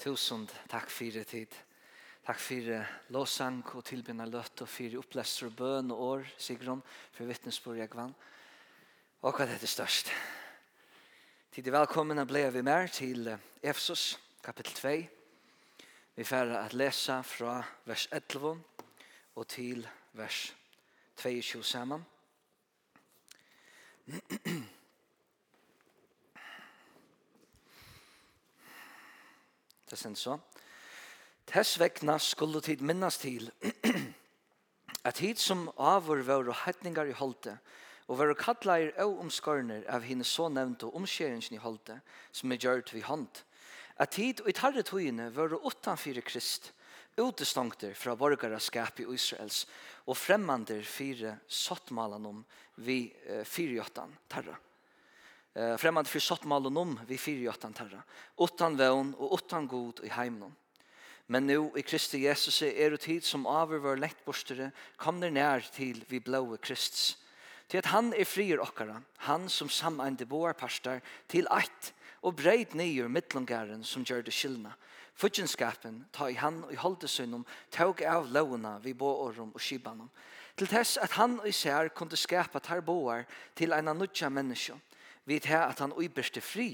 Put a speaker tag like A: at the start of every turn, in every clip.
A: Tusen takk fyrir tid. Takk for låsang og tilbynna løtt og for opplester og bøn og år, Sigrun, for vittnesbord jeg vann. Og hva er det størst. Tid er velkommen ble vi mer til Efesus, kapittel 2. Vi får at lese fra vers 11 og til vers 22 sammen. Det er så. Tess vekna skulle tid minnas til at hit som avur var heitningar i holte og var kattleir og omskarner av hine så nevnte omskjeringen i holte som er gjørt vi hånd. At hit og i tarre togene var utanfyrir krist utestongter fra borgaraskap i Israels og fremmander fire sottmalan om vi fyrjottan tarra eh främmande för sottmalen om vi fyra jottan terra åttan vån och åttan god i hemmen men nu i Kristi Jesus är det tid som över vår lättborstare kommer ner till vi blåa Kristus till att han är frier okkara han som samande boar pastar till ett och bred nyer mittlongaren som gör det skillna. Fudgenskapen ta i han og i holdesøgnum tog av lovene vi båårum og skibanum, til tess at han og i sær kunde skapa tar boar til ena nudja menneskjum, vi til at han uiberste fri,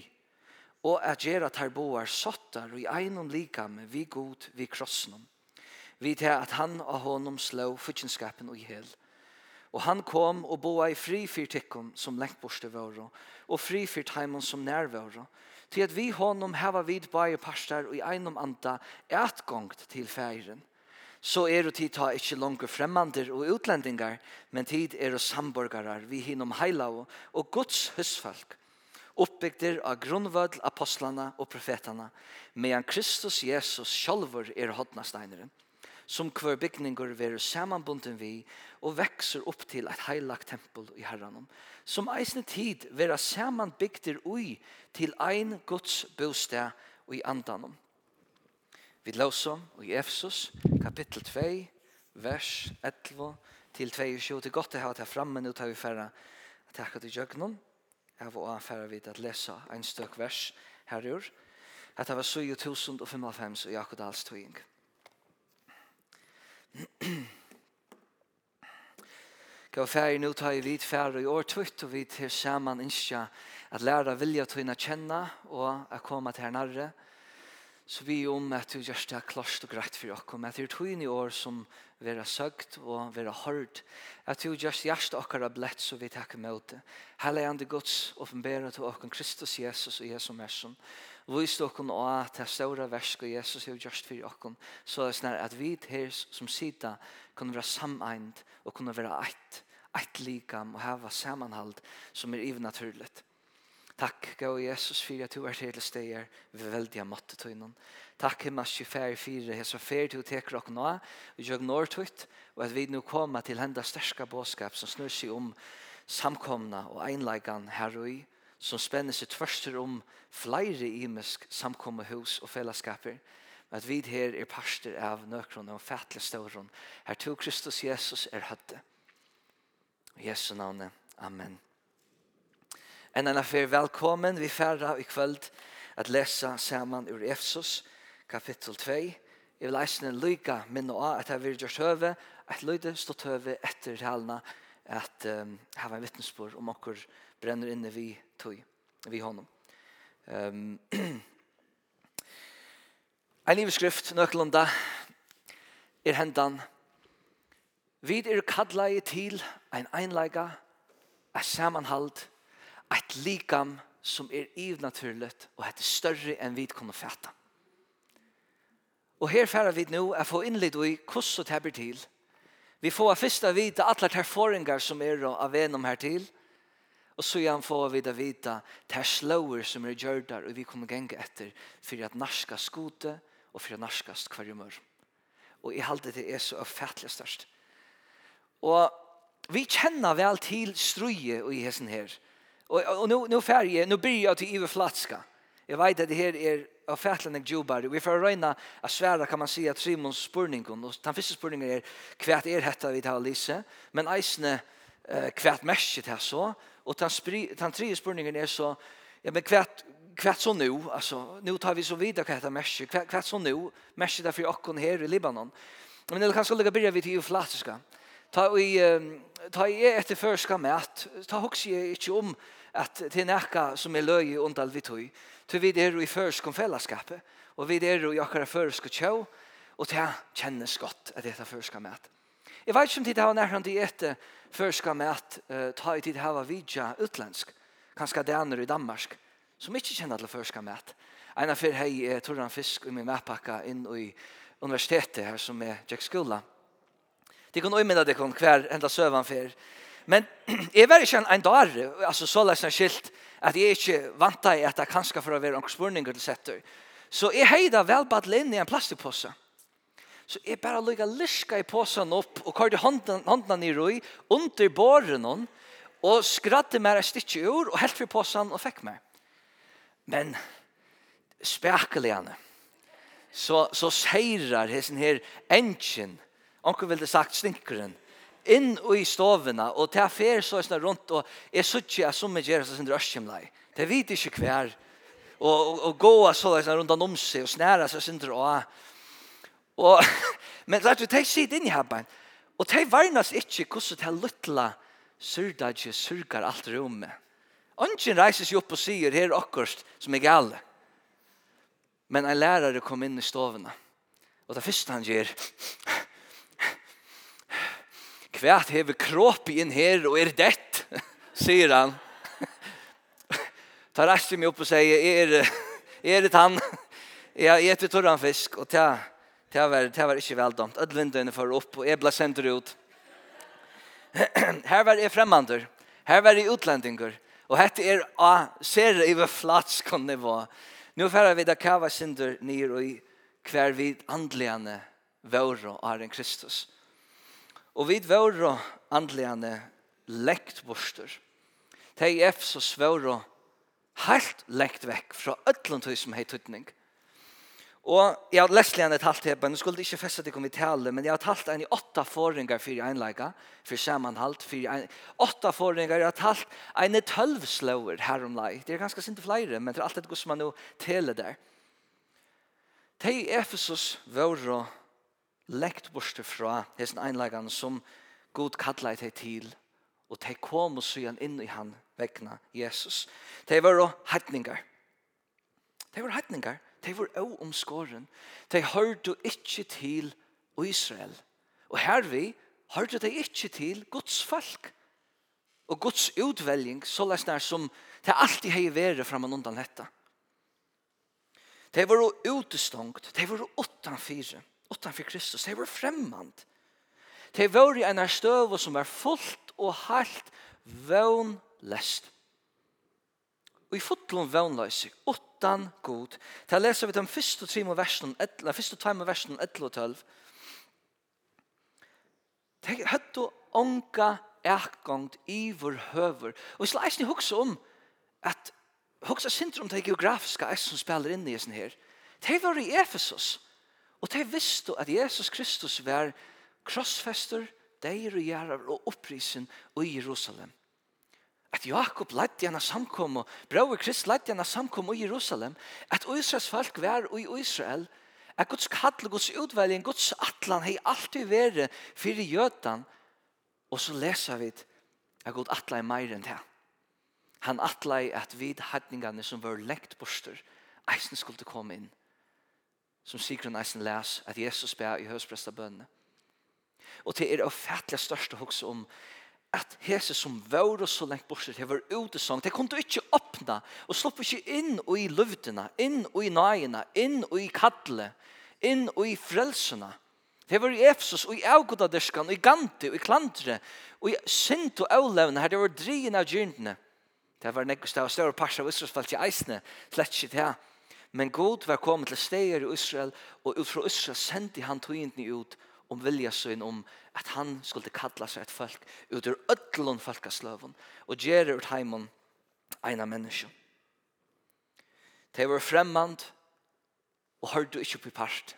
A: og at gjøre at her boar sottar og i einom likame vi god vi krossnum. Vi tar at han og honom slå futjenskapen og i hel. Og han kom og boa i fri fyrt tikkum som lengt borste våre, og fri fyrt heimon som nær våre, til at vi honom heva vid bare parstar og i einom anda etgångt til feiren så er det tid ta ikke langt fremmander og utlendingar, men tid er det samborgarar vi hinnom heilav og Guds husfolk, oppbygder av grunnvødl apostlene og profetene, medan Kristus Jesus sjálfur er hodnasteineren, som hver bygninger veru samanbunden vi og vekser opp til et heilagt tempel i herranom, som eisne tid vera samanbygder ui til ein Guds bostad og i andanom Vi låser i Efesus, kapittel 2, vers 11 til 22. Det er godt å ha det fremme, nå tar vi færre takket til jøgnen. Jeg var også færre vidt at lese en støk vers herur. At det var 7055 og Jakob Dahls tøying. Gå færre nå tar vi vidt færre i år tøyt, og vi til sammen innskja at lære vilja tøyna kjenne og at komme til hernarre. Og Så vi om at du gjør det klart og greit for dere, at det er tøyne år som vera søgt og vera hørt, at du gjørst gjørst dere blett så vi takker med det. Hele ande Guds åpenbæra til dere Kristus Jesus og Jesu Mersen. Vis dere å at det større versk og Jesus er gjørst for dere, så det er at vi her som sida kunne være sammeint og kunne være eit, eit likam og hava sammenhold som er ivernaturligt. naturligt. Takk, gau Jesus, fyrir at du er til stegar ved veldig av måttet noen. Takk, himmels 24, for fyrir, hesa fær til å teke dere nå, og gjør når tøyt, og at vi nå kommer til henda sterska båskap som snur seg om samkomna og einleikan herrui, som spenner seg tverster om flere imisk samkomne hus og fellesskaper, at vi her er parster av nøkron og fætle stauron. Her to Kristus Jesus er høtte. I Jesu navnet. Amen enn enn affær velkommen. Vi færra i kvöld at lesa saman ur Efsos, kapittel 2. Jeg vil eisne lyga minna av at jeg vil gjørs høve, at lyde stått høve etter halna, at um, hava en vittnesbord om okkur brenner inne vi tog, vi honom. Um, en livskrift, nøklunda, er hendan. Vid er kallai til ein einleika, a samanhald, et likam som är ivnaturligt och et större än vi kunne fatta. Och här færer vi nu å få innlitt i hvordan det blir till. Vi får första vita alla terfåringar som är av venom her til. Och så igen får vi det vita terslåer som är gördar och vi kommer gjenge efter för att narska skote och för att narska mør. Och i halte det är så uppfattligt störst. Och vi kjenner vel til strøye og i hessen her. Och nå, nå fer färje, nå blir jeg till Eva Flatska. Jag vet att det här är av fätlande jobbar. Vi får röjna av svära kan man si, att Simons spurning og den første spurningen är hva er hetta vi tar Lise, men eisne hva er mest här så och den den tredje spurningen är så ja men hva kvart så nu alltså nu tar vi så vidare kvärt mäsket kvärt, kvart så nu mäsket därför och hon här i Libanon. Men det kanske lägga börja vi till flatska. Ta vi ta i jeg etter med att ta hoks jeg ikke om at det er nekka som er løy undal vi tog, til vi er i førskom fellesskapet, og vi er i akkara førsko tjau, og det kjennes godt at det er førska mat. Jeg vet ikke om det har nærkant i etter med att ta i tid hava vidja utländsk, kanska daner i Danmark, som ikke kjenner til førska mat. av fyrir hei, er tror han fisk i min matpakka inn i universitetet her som er Jack Skullan, Det kan ömena det kan kvar enda søvan för. Men är väl ikke en dag alltså så läs en skilt att jeg inte vanta i att jeg kanske för att vara en spurninger eller setter. Så är heida väl bara in i en plastpåse. Så är bara lukka lyska i påsen upp och kör det handen handen under båren hon och skratte mer ett stycke ur och helt för påsen och fick mig. Men spärkeligande. Så så seirar hesen her engine Onkel ville sagt stinkeren. Inn og i stovene, og til affær så er rundt, og jeg synes ikke at som jeg gjør så sin røskjemlei. Det vet ikke hver. Og, og, og gå så er rundt om seg, og snære seg sin røa. Og, men lett du, de sitter inn i habbein, og de varnas ikke hvordan de luttla surdadje surgar alt rommet. Ongen reiser seg opp og sier, her er akkurst som er gale. Men en lærare kom inn i stovene. Og det første han gjør, Kvært hever kropp inn her, og er dett, sier han. Tar resten meg opp og sier, er, er det han? Ja, jeg etter torran fisk, og det, det, var, det var ikke veldomt. Ødlindene for opp, og jeg ble sendt ut. Her var jeg fremmander, her var jeg utlendinger, og hette er a ser i hver flats kan det vara. Nå færre vi da kava synder nir og i hver vid andligane våre og Kristus. Og vi var andligane lekt borster. Tei ef så svår helt lekt vekk fra ötlund høy som hei tuttning. Og jeg har lest igjen et halvt her, men jeg skulle ikke feste det kom i tale, men jeg har talt en i åtta forringar fyrir einleika, for samanhalt, for en Åtta forringer, jeg har talt en i tølv slåer her om lei. Det er ganske sint flere, men det er alt det som man nå tele der. Tei Efesus og lekt borste fra hesten einlagan som god kallet deg til, og de kom og søg inn i han vegna Jesus. De var heitningar. De var heitningar. De var også omskåren. De hørte ikke til Israel. Og her vi hørte de ikke til Guds folk og Guds utvelging så lesnær som det alltid har vært frem og undan dette. De var utestongt, de var utanfyrer utanfor Kristus. De var fremmand. De var i en støv som var fullt og helt vøgnlest. Og i fotlån vøgnløse, utan god. Ta leser vi de første tre og versen, eller første tre og versen 11 og 12. De høttu ånka erkongt i vår høver. Og så ni hugsa om at hugsa sindrom det geografiska eis som spiller inn i sin her. Det var i Efesus. Og de visste at Jesus Kristus var krossfester, deir og gjerrar og opprisen i Jerusalem. At Jakob ledde gjerne samkom og brøver Krist ledde gjerne samkom i Jerusalem. At Israels folk var i Israel. At Guds kall og Guds utvelging, Guds atlan hei alltid vært fyrir jødan. Og så leser vi at Gud atla er meir enn det. Han atla er at vid hedningane som var lekt borster, eisen skulle komme inn som Sigrun Eisen les, at Jesus ber i høspresta bønne. Og det er det fattelig største hoks om at hese som var og så lengt bortsett, det var utesang, det kunne du ikke åpne, og slopp ikke inn i luftene, inn i nøyene, inn i kattle, inn i frelsene. Det var i Efsos, og i avgodadeskan, og i Ganti, og i Klantre, og i Sint og avlevne, her det var drien av gyrdene. Det var nekkus, det var større parser av Israelsfalt i eisene, slett ikke det. Men god var kommet til steder i Israel, og ut fra Israel sendte han togjentene ut om vilja sin om at han skulle kalla seg et folk ut ur ødlån folkasløven og gjere ut heimon eina menneske. De var fremmand og hørte ikke på part.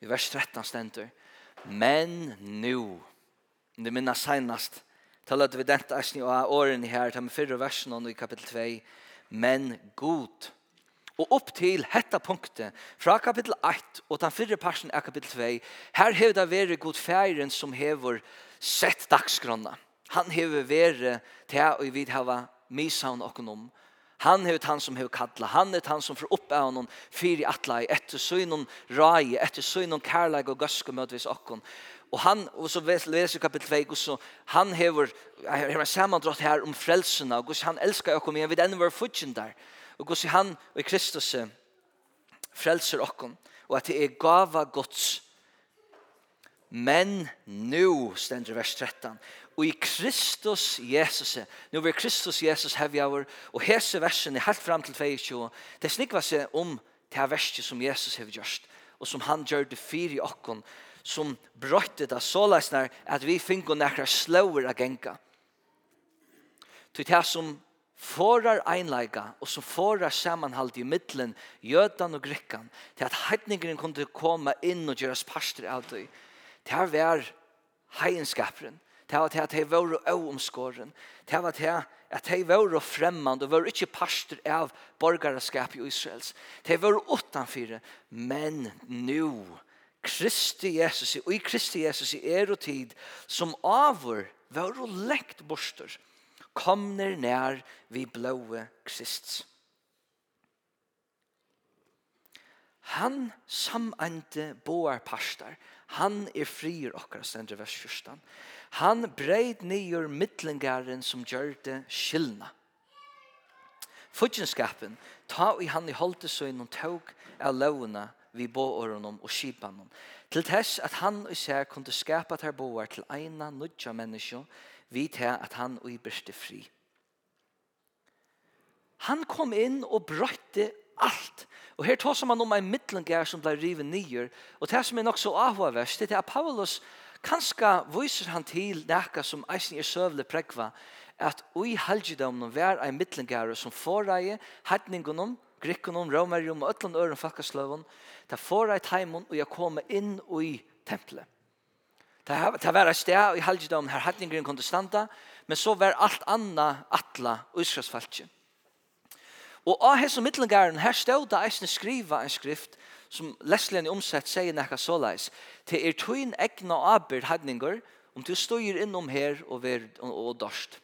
A: I vers 13 stender Men nu Det minna seinast Talat vi dent eisni og åren her, ta med fyrre versen i kapittel 2 men god. Og opp til hetta punktet, fra kapittel 8 og den fyrre parsen av kapittel 2, her hever det vært god færen som hever sett dagsgrunna. Han hever vært til og vid hava misaun okkonom. Han hever han som hever kalla, han er han som får opp av noen fyri atlai, etter søgnon rai, etter søgnon kærleik og gøske møtvis okkon og han, og så leser vi kapittel 2, og så han hever, hever en samandrott her om frelsene, og han elsker oss, men vi enda var fudgen der, og så han og Kristus frelser okkom, og at det er gava Guds, men nu, stender vers 13, og i Kristus Jesus, nu vil Kristus Jesus hevjaver, og hese versen er helt fram til 22, det snikva seg om det her verset som Jesus hever gjørst, og som han gjør det fyri okkon, som brøtte det så løsner at vi finner nekker slåer av genka. Til det som forar einleika og som forar samanhald i middelen, jødan og grikkan, til at heidningeren kunne komme inn og gjøres parster av det. Det her var heienskaperen. Det var det at de var øvomskåren. Det var det at de var fremmand og var ikke parster av borgarskap i Israels. De var utanfyr, men nu Kristi Jesus, og i Kristi Jesus i er og tid, som avur var og lekt borster, kommer nær vi blåe Krist. Han samante boar pastar, han er frier okkar, stendre vers 14. Han breid nyer mittlingaren som gjør det skillna. Fudgenskapen, ta i han i holdt så innom tåg av lovene vi bååren og skipan om. Til tess at han og seg kunne skapa ter boar til eina nudja menneskje, vi til at han og i beste fri. Han kom inn og brøtte alt. Og her tar man om en middlengar som ble riven nyer, og det som er nok så avhåverst, det er at Paulus kanska viser han til nekka som eisen er søvle prekva, at ui halgidamnum var ein mittlengar som forreie, hedningunum, grikkunum, romerium og öllum øren falkasløvun, ta fóra eit heimun og jeg koma inn i tempelet. Ta var et sted i helgedom her hattningren kunne standa, men så var alt anna atla og. Og av hessu mittlengaren her stod det eisne skriva en skrift som lesligen i omsett sier nekka såleis. til er tuin egna abir hadningur om du støyer innom her og, ver, og, og dorst.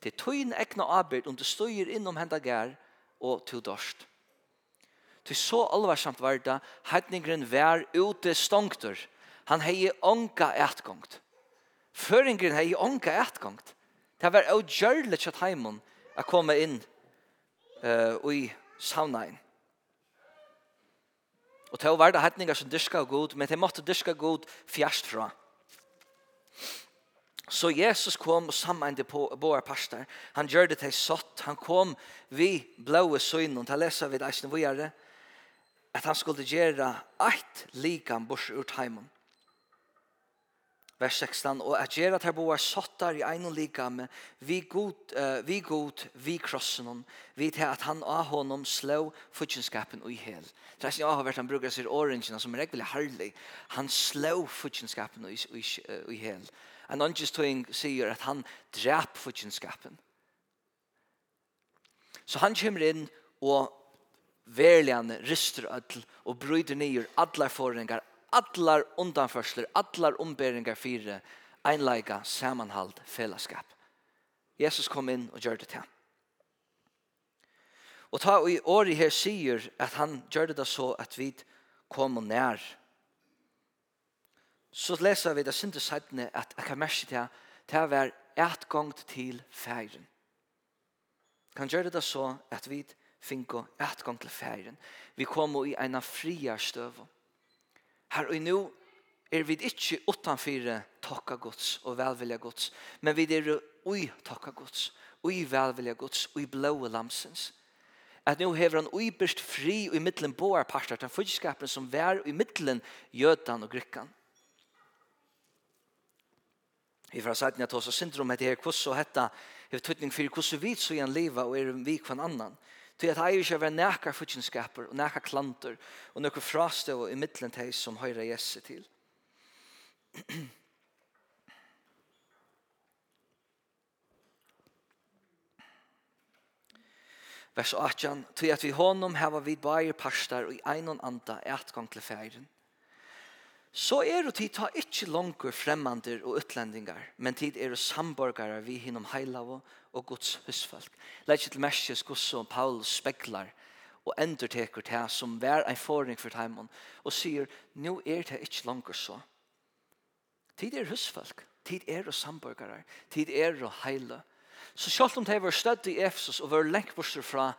A: Til er tuin egna abir om du støyer innom henda gær og til dorst. Til så alvarsamt var det, heidningren vær ute stongter. Han hei onka etgångt. Føringren hei onka etgångt. Det var au gjørlig at heimon å komme inn uh, i saunaen. Og til å være det heidninger som dyrka god, men de måtte dyrka god fjerst fra. Så Jesus kom og sammeinde på våre pastor. Han gjør det til sått. Han kom vi blåe søgnen. Ta lesa vid eisen våre. At han skulle gjøre eit likan bors ur teimen. Vers 16. Og at gjøre til våre såttar i ein og likame. Vi god, uh, vi god, vi krossen hon. Vi til at han av honom slå futjenskapen og i hel. Tressen jeg har vært han bruker seg orangene som er egentlig herlig. Han slå futjenskapen og i, i, i hel. En åndestøying sier at han drep futjenskapen. Så han kommer inn og verligane rister ødel og bryter nyer allar forringar, allar undanførsler, allar omberingar fire, einleika, samanhald, fellesskap. Jesus kom inn og gjør det til. Og ta og i året her sier at han gjør det så at vi kom nær så leser vi det sinte sættene at jeg kan merke til til hver et gang til feiren. Kan gjøre det så at vi finko et gang til feiren. Vi kommer i en fria støv. Her og nå er vi ikke utenfor takka gods og velvilja gods, men vi er ui takka gods, ui velvilja gods, ui blåe lamsens at nu hever han uiberst fri og i middelen boar parter, den fyrtskapen som vær i middelen jødan og grykkan. Vi får sagt att oss syndrom heter här kuss och hetta hur tutning för kuss vi så igen leva och är vi kvar annan. Till att ha hej över näka futchenskaper och näka klanter och några fraste och i mitten till som höra Jesse till. Vers 18, till att vi honom här hava vid bæjer pastar och i einon anda eit gang til færen så er det tid ta ikke langer fremmander og utlendingar, men tid er det samborgare vi hinnom heilav og Guds husfolk. Legg til merskes Guds som Paulus speklar og enderteker til som vær en forring for teimen og sier, nå er det ikke langer så. Tid er husfolk, tid er det samborgare, tid er det heile. Så selv om de var stødd i Efesus og var lengt bort fra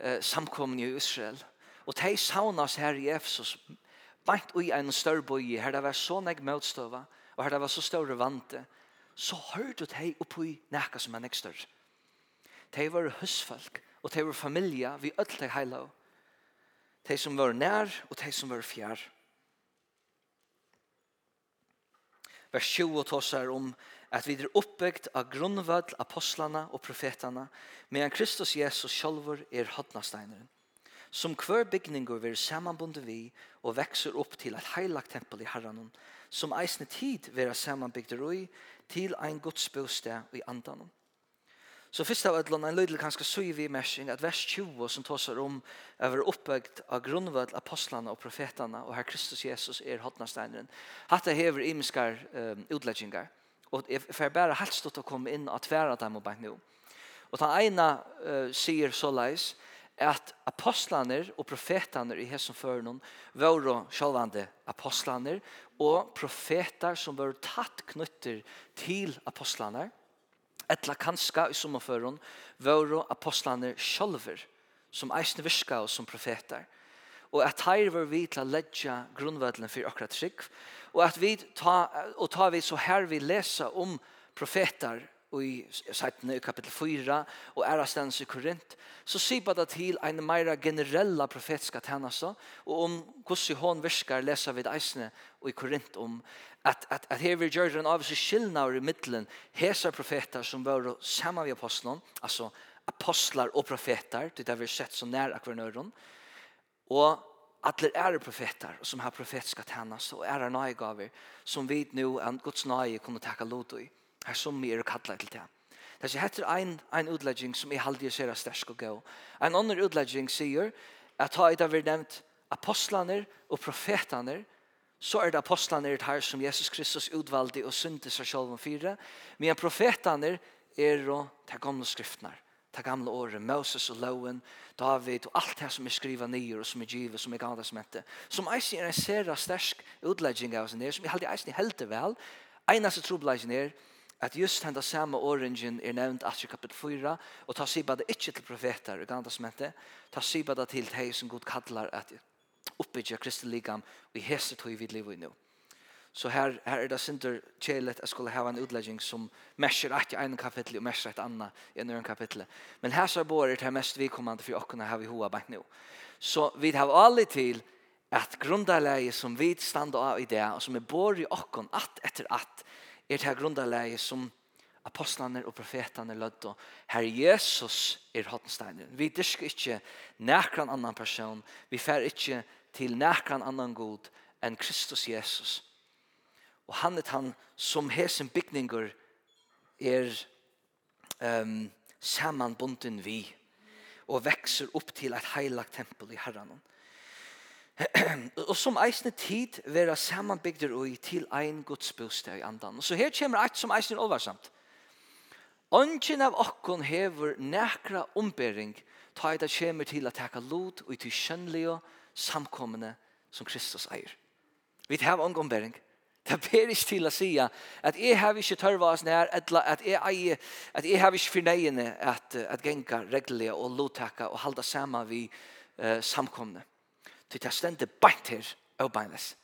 A: eh, samkomne i Israel, og de saunas her i Efesus, bant ui en større boi, her det var så nek møtstøva, og her det var så større vante, så hørte de oppi nekka som er nek større. De var husfolk, og de var familie, vi ødel de heila. De som var nær, og de som var fjær. Vers 20 tåsar om at vi er oppbyggt av grunnvall apostlene og profetene, medan Kristus Jesus sjølver er hodnasteineren som kvar byggningur ver samanbundet vi og vekser opp til et heilagt tempel i Herren, som eisne tid vera samanbygder ui til ein Guds bostad i andan. Så fyrst av ædlån, en løydel kanskje søy vi mersing, at vers 20 som tåsar om er vera oppbygd av grunnvød apostlene og profetene, og her Kristus Jesus er hotnasteineren. Hatta hever imiskar um, utleggingar, og jeg får bare helst å komme inn og tværa dem og bare nå. Og den ene uh, sier så leis, at apostlaner og profetaner i hesson førnum var sjálvande apostlaner og profetar som var tatt knytter til apostlaner etla kanska i sommerføren var apostlaner sjálver som eisne virka og som profetar. Og at her var vi til å ledja grunnvedlen for akkurat trygg og at vi ta, og ta vi så her vi lesa om profetar i sættene i kapitel 4 og ærastens i Korint, så sier bare det til en mer generella profetiska tjeneste, og om hvordan hun virker leser vi eisene i Korint om at, at, at her vil gjøre en avvis skillnader i middelen hese profeter som var sammen med apostlene, altså apostlar og profeter, det har vi sett så nær akvarnøren, og Alla är profeter som har profetiska tjeneste og är nøygaver som vi nå, en Guds nøye, kommer takke lot i. Her som vi er kallet til det. Det er hette en, en utlegging som jeg halde ser er stersk og gå. En annen utlegging sier at ta et av vi nevnt apostlaner og profetaner, så er det apostlaner det her som Jesus Kristus utvalgte og synte seg selv om fire, men profetaner er å ta gamle skriftene ta gamla åren, Moses og Lowen, David og alt det som er skriva nye og som er givet, som er gamla som heter, Som eisen er en sera stersk utlegging av oss her, som jeg aldri eisen heldig vel. Einast trobladjen er at just henda samme orangen er nevnt i kapitel 4, og ta siba det ikkje til profeter i som testamentet, ta siba det til de som god kallar at oppbyggja Kristi ligam og i hese tog vi liv i nu. Så her, her er det synder kjelet jeg skulle ha en utlegging som mesjer i en kapittel og mesjer et annet i en kapittel. Men her så bor det det mest vikommande for åkken her vi hoa bak nu. Så vi har alle til at grunderleie som vi stand av i det, og som er bor i åkken att etter att, er det her grunderleie som apostlene og profetene lødde. Herre Jesus er hotensteinen. Vi dyrker ikke nærkran annan person. Vi fer ikke til nærkran annan god enn Kristus Jesus. Og han er han som hesen bygninger er um, sammanbunden vi og vekser opp til et heilagt tempel i Herren. Og og som eisne tid vera samanbygder og til ein Guds bostad i andan. Og så her kommer eit som eisne olvarsamt. Ongen av okkon hever nekra ombering ta eit kommer til at teka lot ui til kjønnlige samkommende som Kristus eier. Vi hever ong ombering. Det ber ikke til å si at jeg har ikke tørva oss nær, at jeg, eier, at jeg har ikke fornøyende at, at genka reglige og lottaka og halda saman vi uh, samkomne til det stendte beint her og beinles.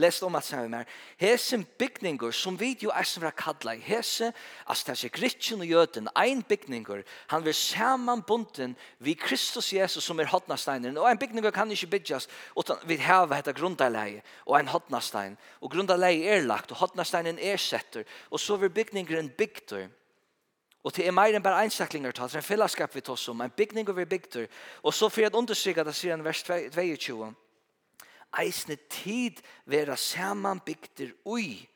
A: Les om at sammen her. Hesen bygninger som vi jo er som vi kallar hese, altså det er seg rikken og jøden, ein bygninger, han vil samanbunden vi Kristus Jesus som er hodnasteinen, og ein bygninger kan ikke bygges, utan vi heva heta grundaleie, og ein hotnastein og grundaleie er lagt, og hotnasteinen er setter, og så vil bygningeren bygter Og det er mer enn bare einstaklinger talt, det er en fellesskap vi tar som, en bygning over bygder. Og så for å understryke det sier han vers 22. Eisne tid vera saman bygder ui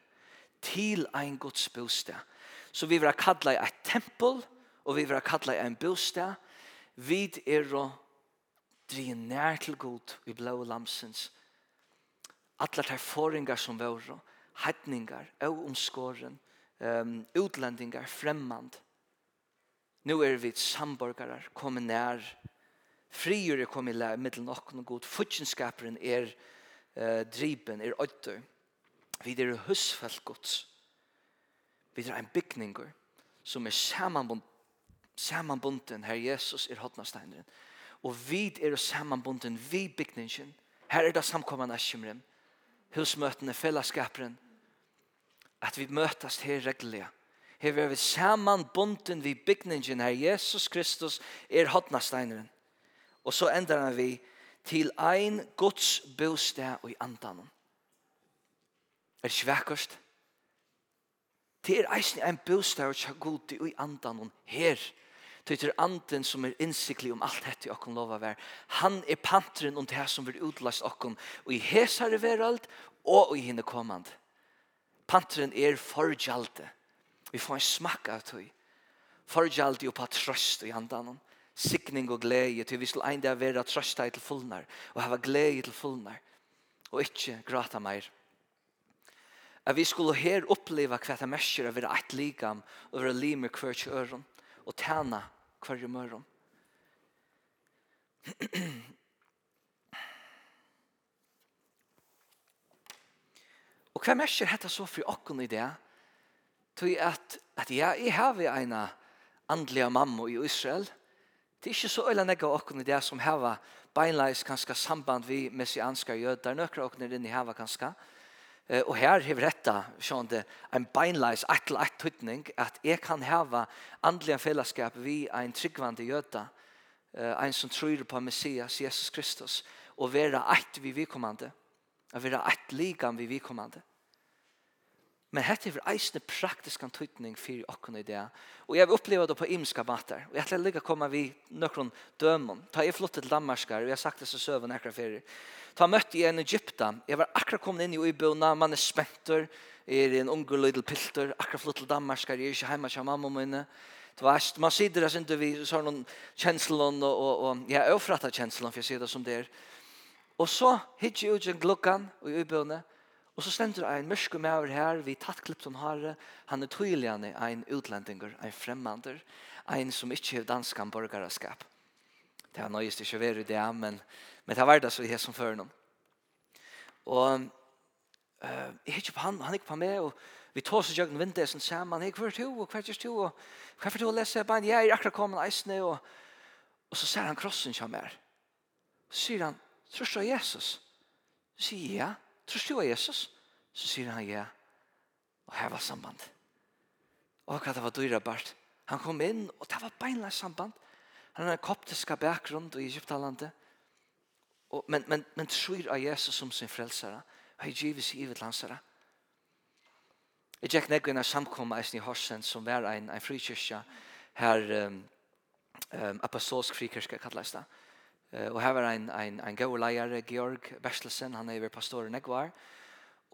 A: til ein gods bostad. Så vi vera kalla i et tempel, og vi vera kalla i ein bostad. vid er og drie nær til god i blå lamsens. Alla tar foringar som vore, heitningar, og omskåren, um, utlendingar, fremmand Nu er vi samborgare, kommer nær. Frier er kommet lær, middel okken og god. Futjenskaperen er uh, driben, er øyder. Vi er husfelt gods. Vi er en bygninger som er samanbunden, her Jesus er hotnasteineren. Og vi er samanbunden vi bygningen. Her er det samkommende skimren. Husmøtene, fellesskaperen. At vi møtes her reglige hever vi saman bunden vi bygningen her Jesus Kristus er hodnasteineren. Og så endrar vi til ein Guds bostad i andan. Er det ikke Det er eisen ein bostad og god i andan her. Det er anden som er innsiklig om alt dette okken lova vær. Han er pantren om det her som vil utlast okken. Og i hesare verald og i hinne kommand. Pantren er forgjaldet. Vi får en smakk av tog. Forge alltid opp trøst i andan. Sikning og glede til vi skal ein dag være trøst til fullnar. Og hava glede til fullnar. Og ikkje grata meir. At vi skulle her oppleva hva det mesjer av være eit ligam og være limer hver kjøren og tjene hver møren. og hva mesjer dette så for okkon i det? tog at, at ja, jeg har en andliga mamma i Israel. Det er ikke så øyla nekka okken det som har beinleis kanska samband vi messianska jødar. Nøkra okken er inni hava kanska. Uh, og her har retta, sånn det, en beinleis, ett til ett tøytning, at jeg kan ha andliga fellesskap vi ein tryggvande jøda, uh, ein som tror på Messias, Jesus Kristus, og vera ett vi vikommande, og vera ett ligan vi vikommande. Uh, Men hette er eisne praktisk antydning fyrir okken i det. Og jeg har opplevd det på imska mater. Og jeg har lika koma vi nøkron dømon. Ta jeg flottet til Danmarskar, og jeg har sagt det så søven akkurat fyrir. Ta møtte jeg en Egypta. Jeg var akkurat kommet inn i uibuna, man er spentur, er en unger lydel piltur, akkurat flott til Danmarskar, jeg er ikke heima kja mamma mine. Du vet, man sider det ikke vi så noen kjenslån, og, og, og jeg er overfrattet kjenslån, for jeg sier det som det er. Og så hittir jeg ut en glukkan, og i uibuna, og Og så stendur ein mørske maur her, vi tatt klipt hon hare, han er tydelig ein utlendingur, ein fremmander, ein som ikkje hev danskan borgaraskap. Det har nøyest ikkje veri det, men, men det var det så i som før noen. Og uh, jeg ikke på han, han ikke på meg, og vi tås i jøkken vindesen sammen, jeg hver to, og hver to, og hver for to å lese bare, jeg er akkurat kommet eisene, og, og så ser han krossen som er. Så sier han, tror du Jesus? Så sier jeg, ja. Tror du av Jesus? Så sier han ja. Og her var samband. Og hva det var dyra bært. Han kom inn, og det var beinleis samband. Han har en koptiska bakgrunn i Egyptalandet. Og, men, men, men tror av Jesus som sin frelsere. Og jeg seg i givet lansare. Jeg gikk ned inn av samkomma eisen i Horsen som var en, en frikyrkja her um, um, apostolsk frikyrkja kallast det. Og her var en, en, en god leier, Georg Berselsen, han er pastor i Negvar.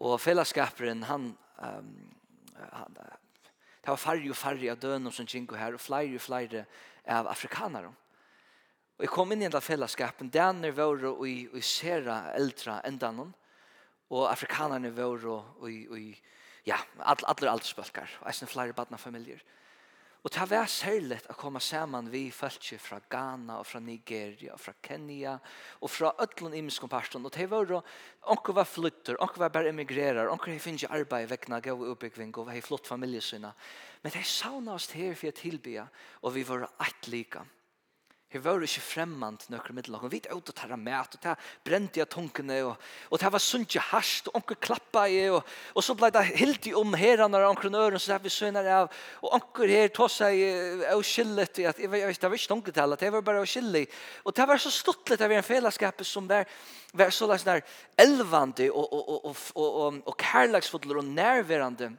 A: Og fellesskaperen, han, um, han det var færre og færre av dønum som kjengo her, og flere og flere av afrikanere. Og jeg kom inn i den fellesskapen, daner var og i, i sera eldre enda noen, og afrikanerne var og i, i ja, alle aldersbølgar, og eisen flere badnafamilier. familier. Og det var særlig å komme sammen vi følte fra Ghana og fra Nigeria og fra Kenya og fra ødelen imenske parten. Og det var jo, onker var flytter, onker var bare emigrerer, onker har finnet arbeid vekkene gav og oppbygging og har flott familiesynet. Men de savnet oss her for å tilby og vi var ett like. Vi var ikke fremmant nøkker middel. Vi vidt ut og tar mat, og tar brent i tunkene, og, og det var sunt ikke harsht, og onker klappa i, og, og så ble det helt i om herene og onker nøren, så vi sønner av, og onker her tog seg og skillet, at, jeg, jeg, det var ikke noen til, det var bare av skillet. Og det var så stått litt av en fellesskap som var, var så der elvande, og, og, og, og, og, og, og kærleksfotler og nærværende,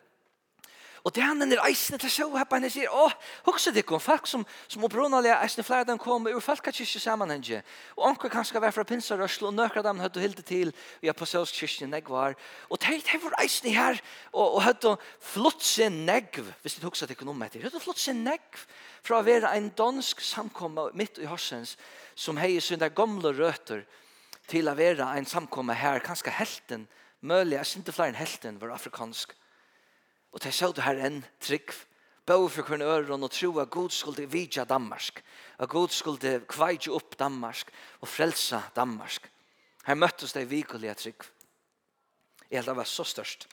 A: Og det han er eisne til så her på henne sier, åh, hukse det kom, folk som, som opprunalige eisne flere den kom ur folkekirke sammenhenge. Og anker kan skal være fra Pinsarørsel, og nøkker dem høyde hilde til, og jeg på Sølskirken negg var. Og det er vår eisne her, og, og høyde flott seg negv, hvis du hukse det ikke noe med det. høyde flott seg negv fra å være en dansk samkomme midt i Horsens, som heier der gamle røter, til å være en samkomme her, kanskje helten, mulig, jeg synes ikke flere enn helten var afrikansk Og det så det her en trygg, bøy for hvernig øren og tro at Gud skulle vidja Danmark, at Gud skulle kveitje opp Danmark og frelsa Danmark. Her møttes de vikulige trygg. Jeg held det var så størst.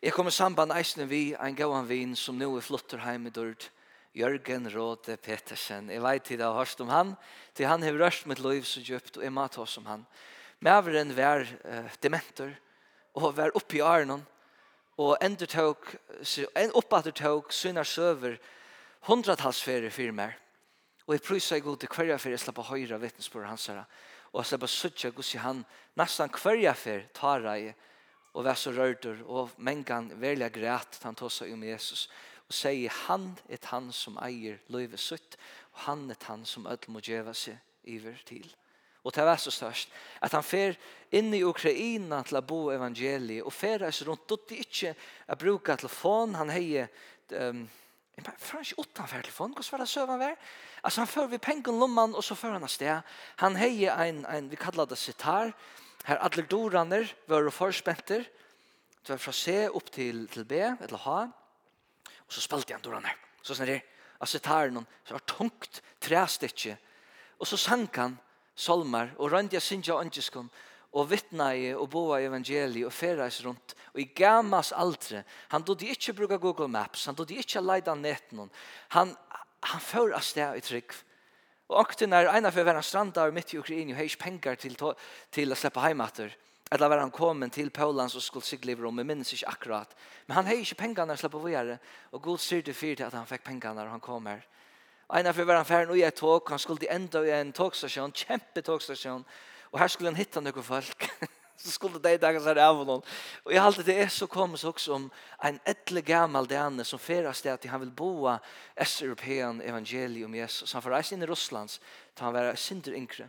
A: Jeg kom i samband eisne vi en gauan vin som nå er flotter heim i dørd, Jørgen Råde Petersen. Jeg vet til det har hørt om han, til han har rørst mitt liv så djupt, og jeg mat hos om han. Mæveren var uh, dementor, og var oppi i Arnon, og endur tåg, en oppater tåg, synar søver, hundratallsfere fyrir mer. Og jeg prysa i god til hverja fyrir jeg slapp å høyra vittnesbord hans herra. Og jeg slapp å suttja gus han nesten hverja fyrir tara i og vær så rørdur og mengan velja græt han tåsa om Jesus og sier han er han som eier løyve sutt og han er han som ødel må djeva seg iver til. Og det var så størst at han fer inn i Ukraina til å bo evangeliet og fer reis rundt og det ikke å bruke telefon. Han heier um, Jeg får han ikke utenfor telefon? Hvordan var det søvn han var? Altså, han fører vi pengen lomman, og så fører han av sted. Han heier en, en vi kallar det sitar, her alle doraner var og forspenter, det var fra C opp til, til B, eller H, og så spalte han doraner. Så sånn er det, av noen, så var tungt, tre stykker, og så sank han, solmar og røndi jeg syndja åndjeskon og vittnaie og boa evangeliet og ferreis rundt og i gamas aldre han dodde ikke bruka Google Maps han dodde ikke leida netten han, han fyrir av sted i trygg og akten er eina for å være stranda og midt i Ukraina og heis pengar til, til å slippe heimater Eller var han kommet til Paulans og skulle sigle over om, jeg minnes ikke akkurat. Men han har ikke pengene å slippe å gjøre, og god sier det fyrt at han fikk pengene når han kom her. Einar for hver han færen og jeg tog, han skulle enda i en togstasjon, kjempe togstasjon, og her skulle han hitta noen folk. så skulle de dagens her av noen. Og jeg halte det er så kommet også om en etle gammal dane som ferast det at han vil boa Østeuropean evangelium Jesus. Han får reise inn i Russlands, til han var synder yngre.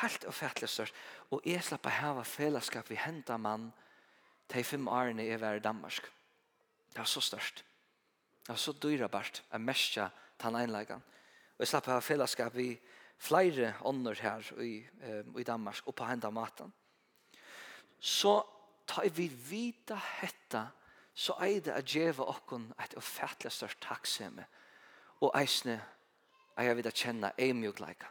A: Helt og fætlig størst. Og jeg slapp å hava fellesskap vi henta mann til fem årene i Danmark. Det var så størst. Det var så dyrabart. Jeg merkja tan enleikene. Og jeg slapp å ha fellesskap i flere ånder her i, um, i Danmark og på henda maten. Så tar vi vita hetta så er det å gjøre okken et ufattelig størst takksemme og eisne er jeg vil kjenne ei mjukleika.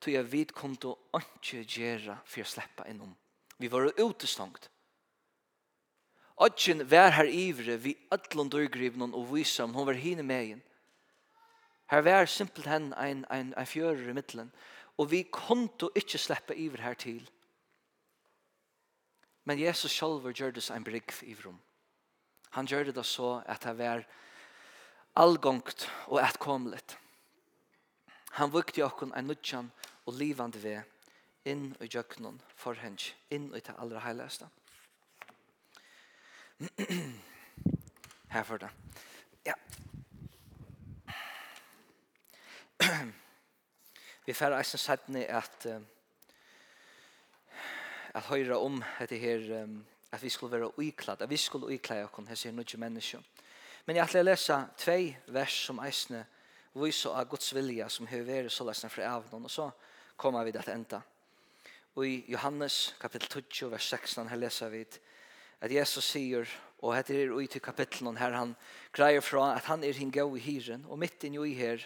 A: Tog jeg vidt kom til å ikke gjøre for å slippe innom. Vi var utestangt. Odgen var her ivre vi ødlund og grivnen og visom, hun var hine med igjen. Her var simpelt hen ein, ein, ein fjører i middelen, og vi konto ikkje sleppa iver her til. Men Jesus sjálfur gjør det en brygg i rom. Han gjør det så at det var allgångt og etkomlet. Han vukte okkon en nudjan og livande ved inn i jøknon for hens, inn i det allra heiligste. Her for det. Ja, vi får eisen sættene at at høyre om dette her at vi skulle være uiklad, at vi skulle uiklad oss hese her nødje. Men jeg ætler lesa lese tve vers som eisene viser av Guds vilja som har vært så lesen fra avnån, og så kommer vi til enda. Og i Johannes kapittel 20, vers 16, her leser vi at Jesus sier, og heter er ui til kapittelen her han greier fra at han er hingå i hiren og mitt inn jo i her,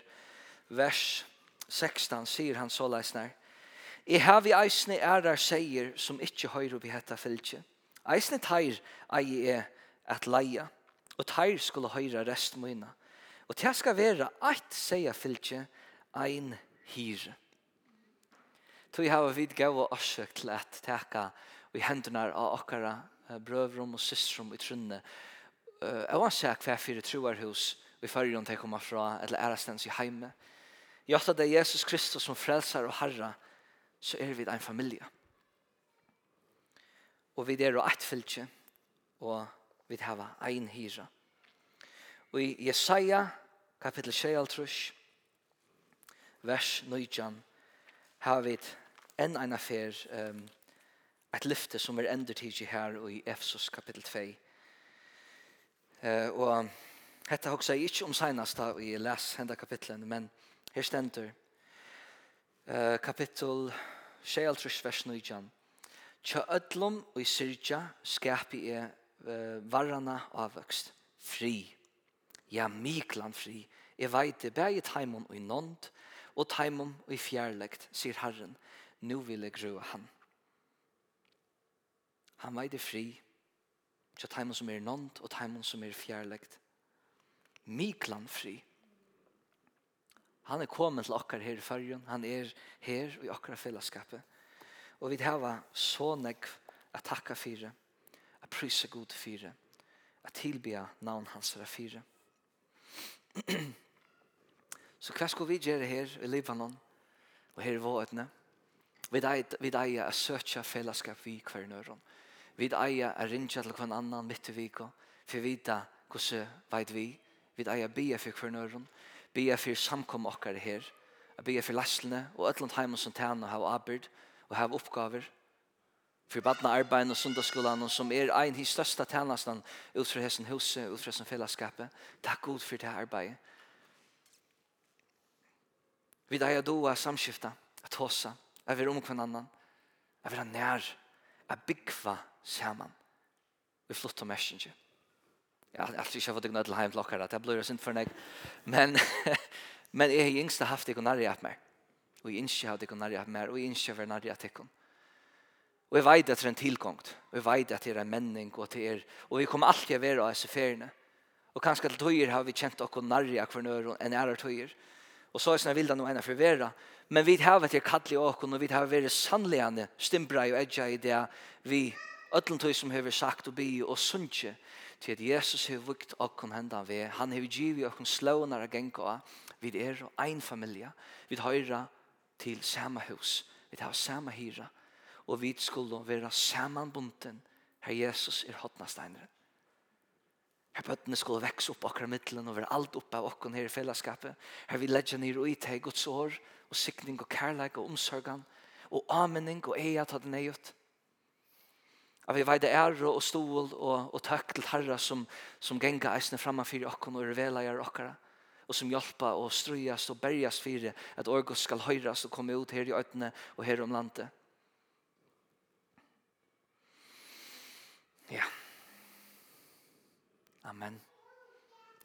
A: vers 16 sier han så leisner. I havi eisne ærar seier som ikkje høyr oppi hetta fylkje. Eisne teir ei er at leia, og teir skulle høyra rest moina Og det skal vera eit seier fylkje, ein hyre. vi hava vid gava orsøk til at teka i hendene av okkara brøvrum og systrum i trunne. Jeg var sikker hver fire troarhus i om til å komme fra, eller ærestens i heime. I at det er Jesus Kristus som frelser og herre, så er vi en familie. Og vi er og ett fylke, og vi har ein hyra. Og i Jesaja, kapittel 6, vers 9, har vi en en affær, um, et lyfte som er endertidig her i Efsos kapittel 2. Uh, og dette har jeg ikke om senast da jeg leser henne kapitlen, men Her stender, uh, kapittel 6, vers 9. Tja ödlum og i syrja skapi e uh, varrana avvöxt. Fri. Ja, miklan fri. Jeg veit det bæg i taimon og i nånd, og taimon og i fjærlegt, sier Herren. Nu vil jeg grua han. Han veit det fri. Tja taimon som er nånd, og taimon som er fjærlegt. Miklan fri. Han er kommet til okkar her i fargen. Han er her i okkar fellesskapet. Og vi har så nekv at takka fire, at prysa god fire, at tilbya navn hans for fire. så hva skal vi gjøre her i Libanon og her i våtene? Vi eier å søke fellesskap vi hver nøren. Vi eier å ringe til hver annan midt i viko, for vi vet hvordan vet vi. Vi eier å be for hver nøren bia for samkom okkar her, a bia for leslene og ætland heimen som tæna har abyrd og hava oppgaver, for badna arbeid og sundagsskolan og som er ein hins største tjenestan ut fra hessen huset, ut fra hessen fellesskapet. Takk god for det arbeid. Vi da jeg doa samskifta, at hosa, at vi om kvann annan, at vi er nær, at byggva saman. Vi flott og messenger ja, jeg tror ikke jeg får deg nødt til hjem til blir sint for meg. Men, men jeg har yngste haft ikke nærmere av meg. Og jeg ikke har ikke nærmere av meg, og jeg ikke har nærmere av dere. Og jeg vet at det er en tilgångt, og jeg vet at det er en menning, og, det er, og vi kommer alltid å være av disse feriene. Og kanskje til tøyer har vi kjent dere nærmere av hverandre enn ære tøyer. Og så er sånn jeg vil da noe ene for vera. Men vi har vært kallet i åkken, og vi har vært sannligende stimbra og edja i det vi Ötlund tøy som har sagt og bi og sunnje til at Jesus har vukt okkom hendan vi. Han har givet okkom slånar av genga. Vi er og ein familie. Vi høyra til samme hus. Vi har samme hyra. Og vi skulle være samanbunden her Jesus er hotnasteinere. Her bøttene skulle vekse opp akkurat middelen og være alt oppe av okken her i fellesskapet. Her vi ledger ned og i teg Guds år og sikning og kærleik og omsorgan og amening og eia tatt nøyut at vi veide ære og stol og, og takk til Herre som, som genga eisne framme for okken og revelager okkara og som hjelper og strøyes og berges for at Orgos skal høyrast og komme ut her i øynene og her om landet. Ja. Amen.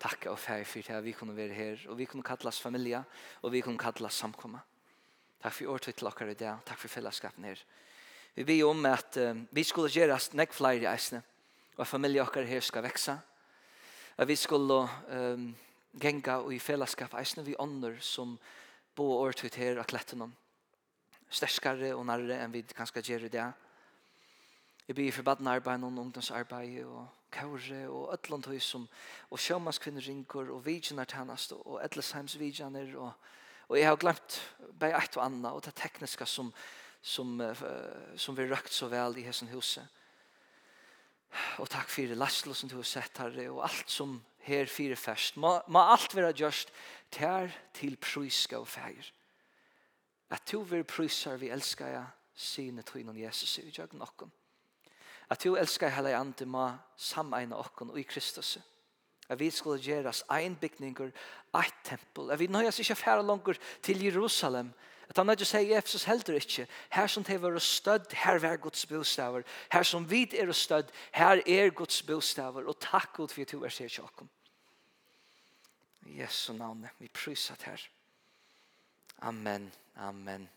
A: Takk og fær for det vi kunne være her, og vi kunne kallas familie, og vi kunne kallas samkomma. Takk for året til dere i dag, takk for fellesskapen her. Vi ber om at um, vi skulle gjøre oss nekk flere i eisene, og at familien vår her skal vekse. At vi skulle um, genga og i fellesskap eisene vi ånder som bo og året her av kletten om. Sterskere og nærre enn vi kanskje gjør det. Vi blir for badenarbeid og ungdomsarbeid og kåre og ødland høy som og sjømannskvinner ringer og vidjener tjenest og Edlesheims vidjener og, og jeg har glemt bare et og annet og det tekniske som som, som vi røkt så vel i hessen huset. Og takk for lastel som du har sett her, og alt som her fire fest. Må, må alt være gjørst tær til pryska og feir. At du vil prysar vi elskar jeg, sine tøynen Jesus i jøgn okken. At du elskar hele andre må sameina okken og i Kristus. At vi skulle gjøres ein bygninger, eit tempel. At vi nøyas ikke færre langer til Jerusalem, men At han ikke sier Efesus heldur ikke. Her som de var stødd, her var Guds bostaver. Her som vi er stødd, her er Guds bostaver. Og takk Gud for at du er sier tjokken. I Jesu navn, vi prysat her. Amen, amen.